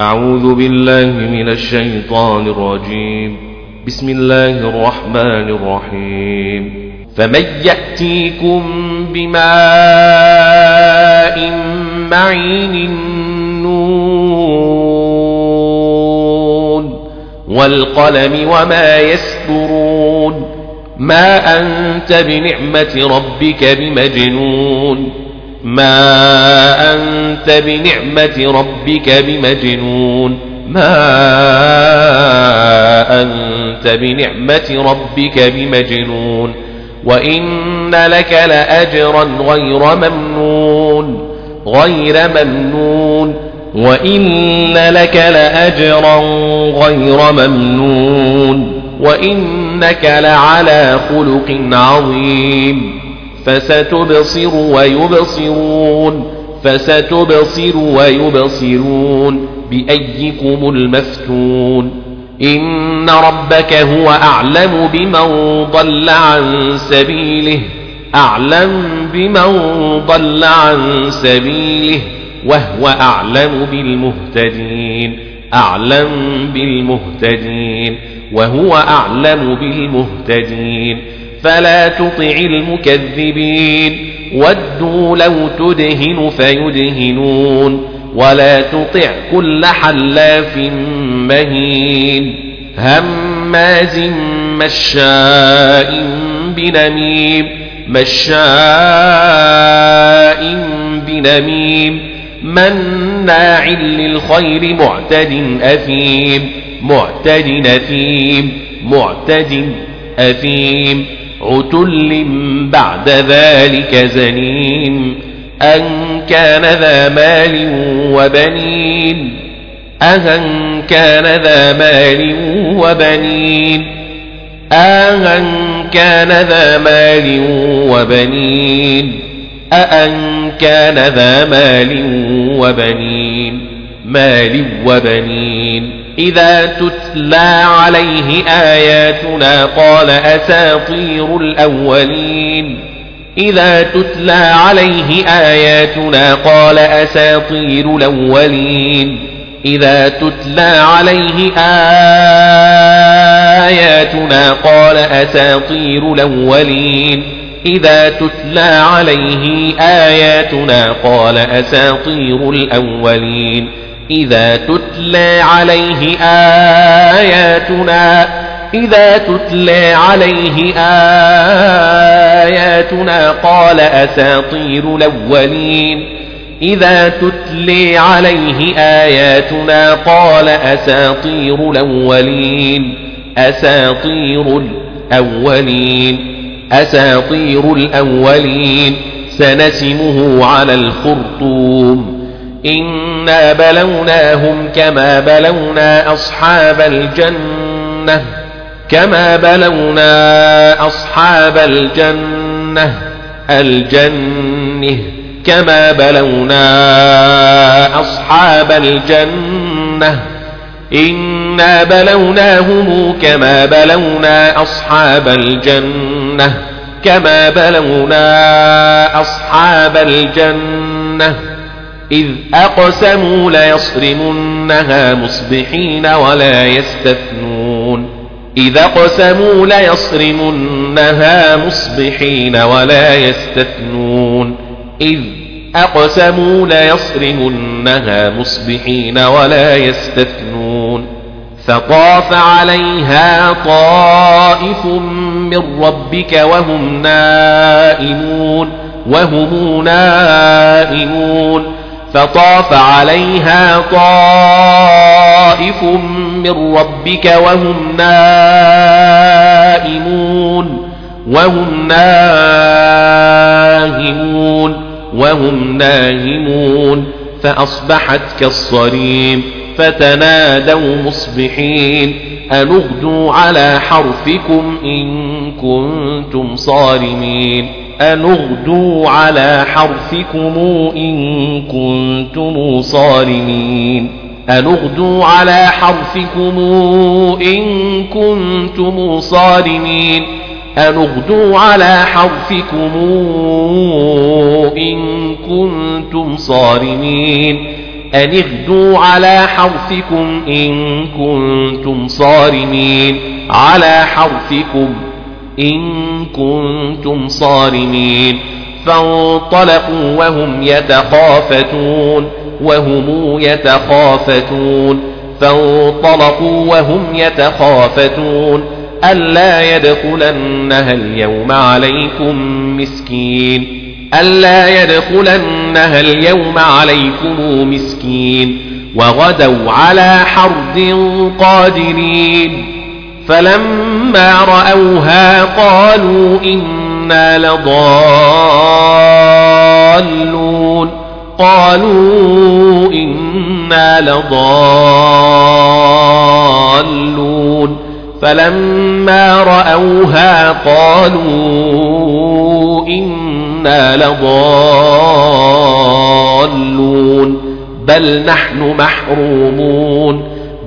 أعوذ بالله من الشيطان الرجيم. بسم الله الرحمن الرحيم. فمن يأتيكم بماء معين نون والقلم وما يسطرون. ما أنت بنعمة ربك بمجنون. ما أنت بنعمة ربك بمجنون ما أنت بنعمة ربك بمجنون وإن لك لأجرا غير ممنون غير ممنون وإن لك لأجرا غير ممنون وإنك لعلى خلق عظيم فستبصر ويبصرون فستبصر ويبصرون بأيكم المفتون إن ربك هو أعلم بمن ضل عن سبيله أعلم بمن ضل عن سبيله وهو أعلم بالمهتدين أعلم بالمهتدين وهو أعلم بالمهتدين فلا تطع المكذبين. ودوا لو تدهن فيدهنون. ولا تطع كل حلاف مهين. هماز مشاء بنميم. مشاء بنميم. مناع للخير معتد أثيم. معتد أثيم. معتد أثيم. عتل بعد ذلك زنيم أن كان ذا مال وبنين أهن كان ذا مال وبنين أهن كان ذا مال وبنين أأن كان ذا مال وبنين مال وبنين. إذا تتلى عليه آياتنا قال أساطير الأولين. إذا تتلى عليه آياتنا قال أساطير الأولين. إذا تتلى عليه آياتنا قال أساطير الأولين. إذا تتلى عليه آياتنا قال أساطير الأولين. إذا تتلى عليه آياتنا إذا تتلى عليه آياتنا قال أساطير الأولين. إذا تتلي عليه آياتنا قال أساطير الأولين. أساطير الأولين. أساطير الأولين. سنسمه على الخرطوم. إنا بلوناهم كما بلونا أصحاب الجنة كما بلونا أصحاب الجنة الجنة كما بلونا أصحاب الجنة إنا بلوناهم كما بلونا أصحاب الجنة كما بلونا أصحاب الجنة. إذ أقسموا ليصرمنها مصبحين ولا يستثنون. إذ أقسموا ليصرمنها مصبحين ولا يستثنون. إذ أقسموا ليصرمنها مصبحين ولا يستثنون. فطاف عليها طائف من ربك وهم نائمون وهم نائمون. فطاف عليها طائف من ربك وهم نائمون وهم ناهمون وهم ناهمون. فأصبحت كالصريم فتنادوا مصبحين. أنغدوا على حرفكم إن كنتم صارمين. أنغدوا على حرفكم إن كنتم صارمين أنغدوا على حرفكم إن كنتم صارمين أنغدوا على حرفكم إن كنتم صارمين أن اغدوا على حرثكم إن كنتم صارمين على حرثكم إن كنتم صارمين فانطلقوا وهم يتخافتون وهم يتخافتون فانطلقوا وهم يتخافتون ألا يدخلنها اليوم عليكم مسكين ألا يدخلنها اليوم عليكم مسكين وغدوا على حرد قادرين فلما رأوها قالوا إنا لضالون. قالوا إنا لضالون. فلما رأوها قالوا إنا لضالون. بل نحن محرومون.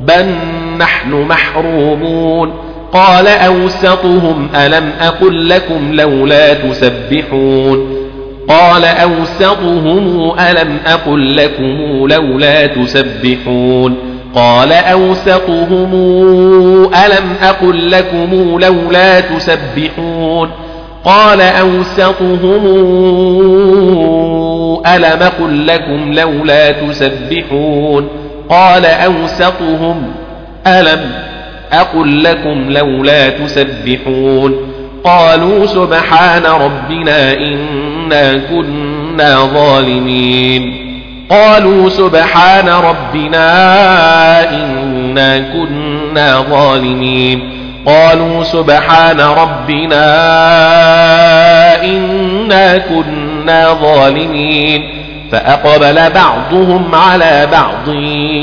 بل نحن محرومون. قال أوسطهم ألم أقل لكم لولا تسبحون قال أوسطهم ألم أقل لكم لولا تسبحون قال أوسطهم ألم أقل لكم لولا تسبحون قال أوسطهم ألم أقل لكم لولا تسبحون قال أوسطهم ألم أقل لكم لولا تسبحون قالوا سبحان ربنا إنا كنا ظالمين قالوا سبحان ربنا إنا كنا ظالمين قالوا سبحان ربنا إنا كنا ظالمين فأقبل بعضهم على بعض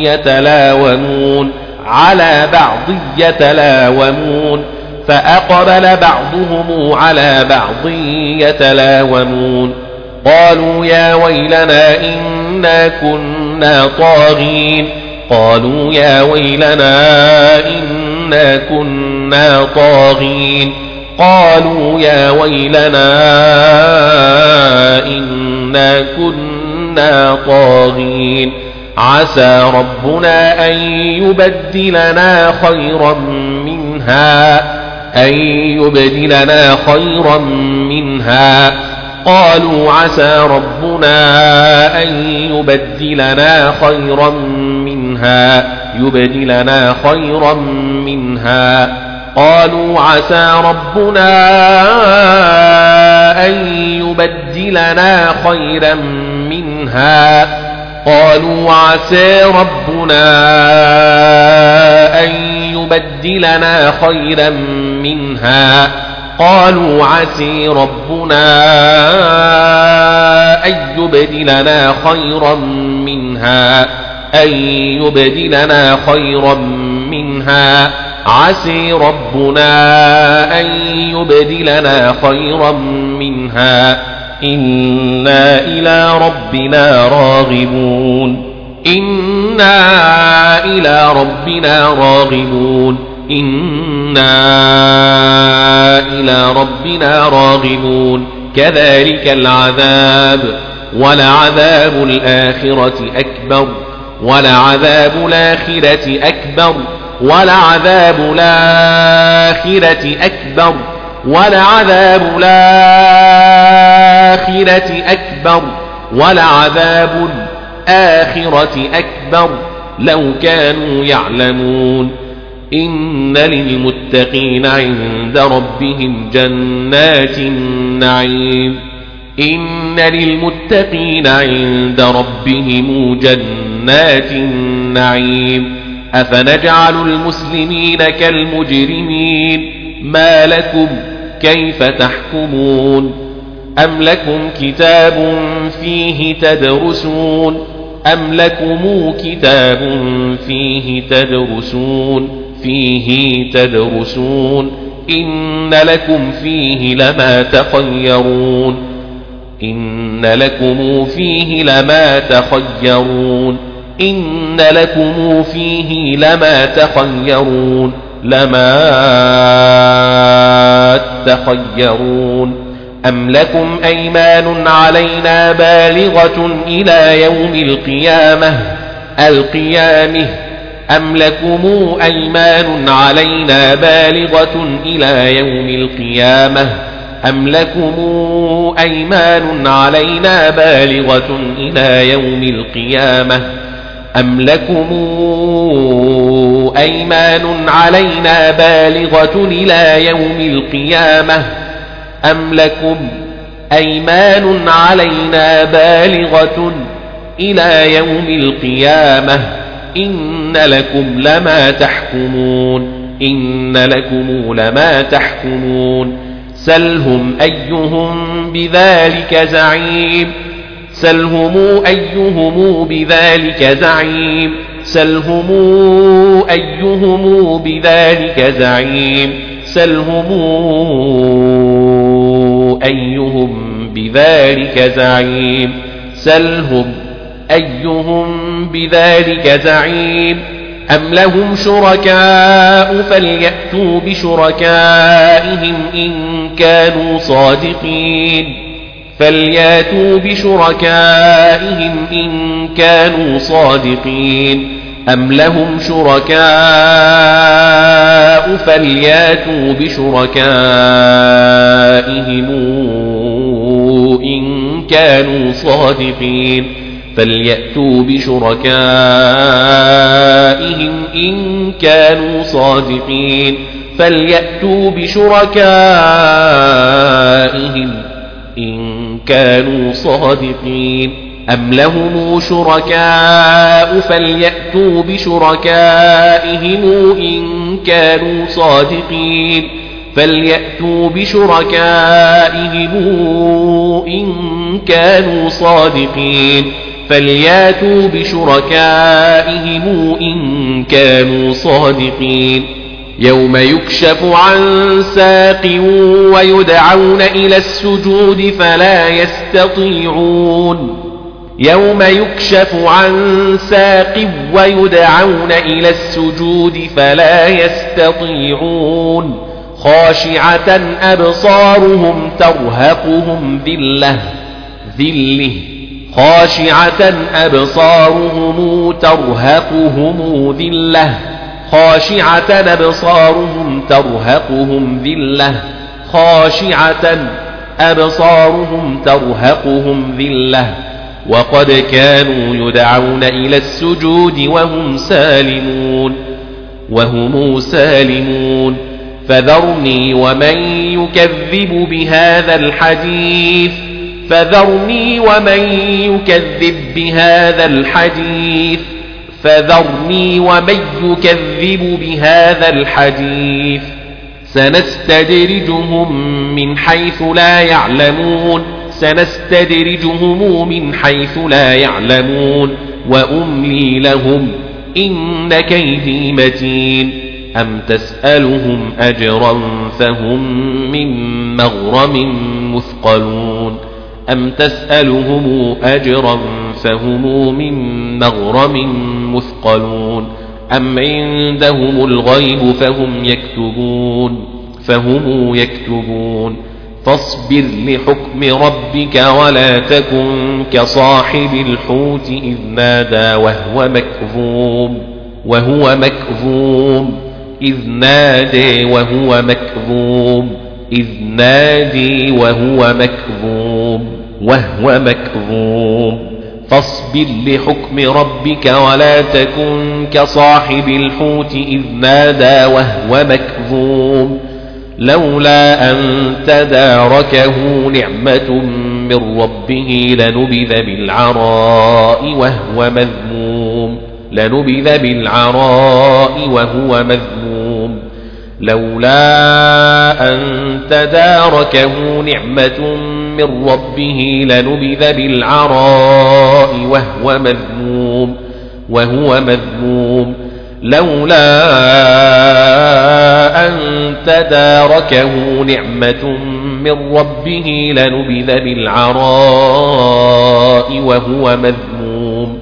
يتلاومون على بعض يتلاومون فأقبل بعضهم على بعض يتلاومون. قالوا يا ويلنا إنا كنا طاغين. قالوا يا ويلنا إنا كنا طاغين. قالوا يا ويلنا إنا كنا طاغين. عسى ربنا أن يبدلنا خيرا منها أن يبدلنا خيرا منها. قالوا عسى ربنا أن يبدلنا خيرا منها يبدلنا خيرا منها. قالوا عسى ربنا أن يبدلنا خيرا منها. قالوا عسى ربنا أن يبدلنا خيرا منها. قالوا عسي ربنا أن يبدلنا خيرا منها. أن يبدلنا خيرا منها. عسي ربنا أن يبدلنا خيرا منها. إنا إلى ربنا راغبون إنا إلى ربنا راغبون إنا إلى ربنا راغبون كذلك العذاب ولعذاب الآخرة أكبر ولعذاب الآخرة أكبر ولعذاب الآخرة أكبر ولعذاب الآخرة أكبر ولعذاب الآخرة أكبر لو كانوا يعلمون. إن للمتقين عند ربهم جنات النعيم. إن للمتقين عند ربهم جنات النعيم. أفنجعل المسلمين كالمجرمين؟ ما لكم كيف تحكمون؟ أم لكم كتاب فيه تدرسون أم لكم كتاب فيه تدرسون فيه تدرسون إن لكم فيه لما تخيرون إن لكم فيه لما تخيرون إن لكم فيه لما تخيرون لما تخيرون أم لكم أيمان علينا بالغة إلى يوم القيامة القيامه أم لكم أيمان علينا بالغة إلى يوم القيامة أم لكم أيمان علينا بالغة إلى يوم القيامة أم لكم أيمان علينا بالغة إلى يوم القيامة أم لكم أيمان علينا بالغة إلى يوم القيامة إن لكم لما تحكمون إن لكم لما تحكمون سلهم أيهم بذلك زعيم سلهم أيهم بذلك زعيم سلهم أيهم بذلك زعيم سلهم أيهم بذلك زعيم سلهم أيهم بذلك زعيم أم لهم شركاء فليأتوا بشركائهم إن كانوا صادقين فليأتوا بشركائهم إن كانوا صادقين أم لهم شركاء فلياتوا بشركائهم إن كانوا صادقين فليأتوا بشركائهم إن كانوا صادقين فليأتوا بشركائهم إن كانوا صادقين أم لهم شركاء فليأتوا بشركائهم إن كانوا صادقين فليأتوا بشركائهم إن كانوا صادقين فلياتوا بشركائهم إن كانوا صادقين يوم يكشف عن ساق ويدعون إلى السجود فلا يستطيعون يوم يكشف عن ساق ويدعون إلى السجود فلا يستطيعون. خاشعة أبصارهم ترهقهم ذلة ذلة. خاشعة أبصارهم ترهقهم ذلة. خاشعة أبصارهم ترهقهم ذلة. خاشعة أبصارهم ترهقهم ذلة. وقد كانوا يدعون إلى السجود وهم سالمون وهم سالمون. فذرني ومن يكذب بهذا الحديث فذرني ومن يكذب بهذا الحديث فذرني ومن يكذب بهذا الحديث. سنستدرجهم من حيث لا يعلمون. سنستدرجهم من حيث لا يعلمون وأملي لهم إن كيدي متين أم تسألهم أجرا فهم من مغرم مثقلون أم تسألهم أجرا فهم من مغرم مثقلون أم عندهم الغيب فهم يكتبون فهم يكتبون فاصبر لحكم ربك ولا تكن كصاحب الحوت إذ نادى وهو مكذوم وهو مكذوم إذ نادي وهو مكذوم إذ نادي وهو مكذوم وهو مكذوم فاصبر لحكم ربك ولا تكن كصاحب الحوت إذ نادى وهو مكذوم لولا أن تداركه نعمة من ربه لنبذ بالعراء وهو مذموم. لنبذ بالعراء وهو مذموم. لولا أن تداركه نعمة من ربه لنبذ بالعراء وهو مذموم. وهو مذموم. لولا أن تداركه نعمة من ربه لنبذ بالعراء وهو مذموم.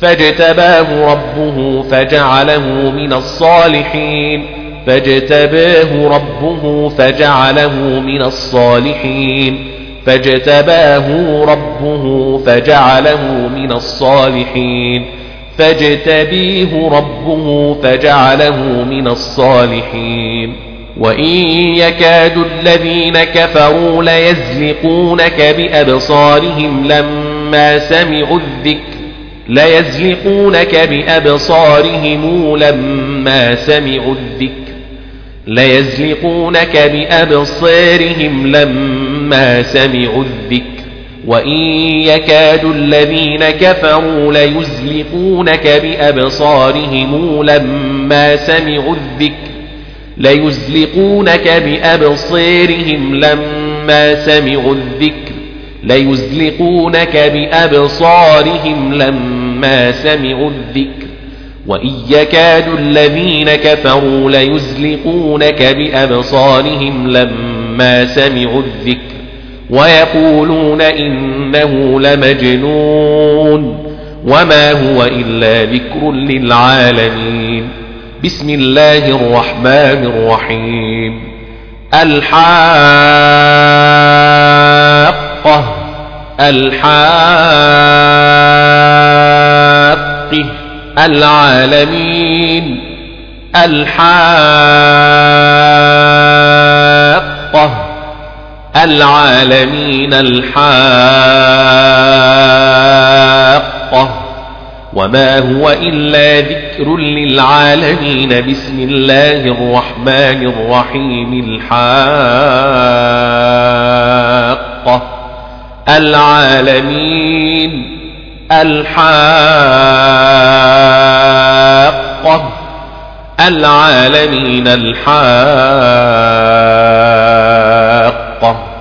فاجتباه ربه فجعله من الصالحين. فاجتباه ربه فجعله من الصالحين. فاجتباه ربه فجعله من الصالحين. فاجتبيه ربه فجعله من الصالحين. وإن يكاد الذين كفروا ليزلقونك بأبصارهم لما سمعوا الذكر ليزلقونك بأبصارهم لما سمعوا الذكر ليزلقونك بأبصارهم لما سمعوا الذكر. وإن يكاد الذين كفروا ليزلقونك بأبصارهم لما سمعوا الذكر ليزلقونك بأبصارهم لما سمعوا الذكر ليزلقونك بأبصارهم لما سمعوا الذكر وإن يكاد الذين كفروا ليزلقونك بأبصارهم لما سمعوا الذكر ويقولون إنه لمجنون وما هو إلا ذكر للعالمين. بسم الله الرحمن الرحيم. الحاقة الحاقة العالمين. الحاقة العالمين الحاقة. وما هو إلا ذكر للعالمين. بسم الله الرحمن الرحيم. الحاقة. العالمين الحاقة. العالمين الحاقة. 黄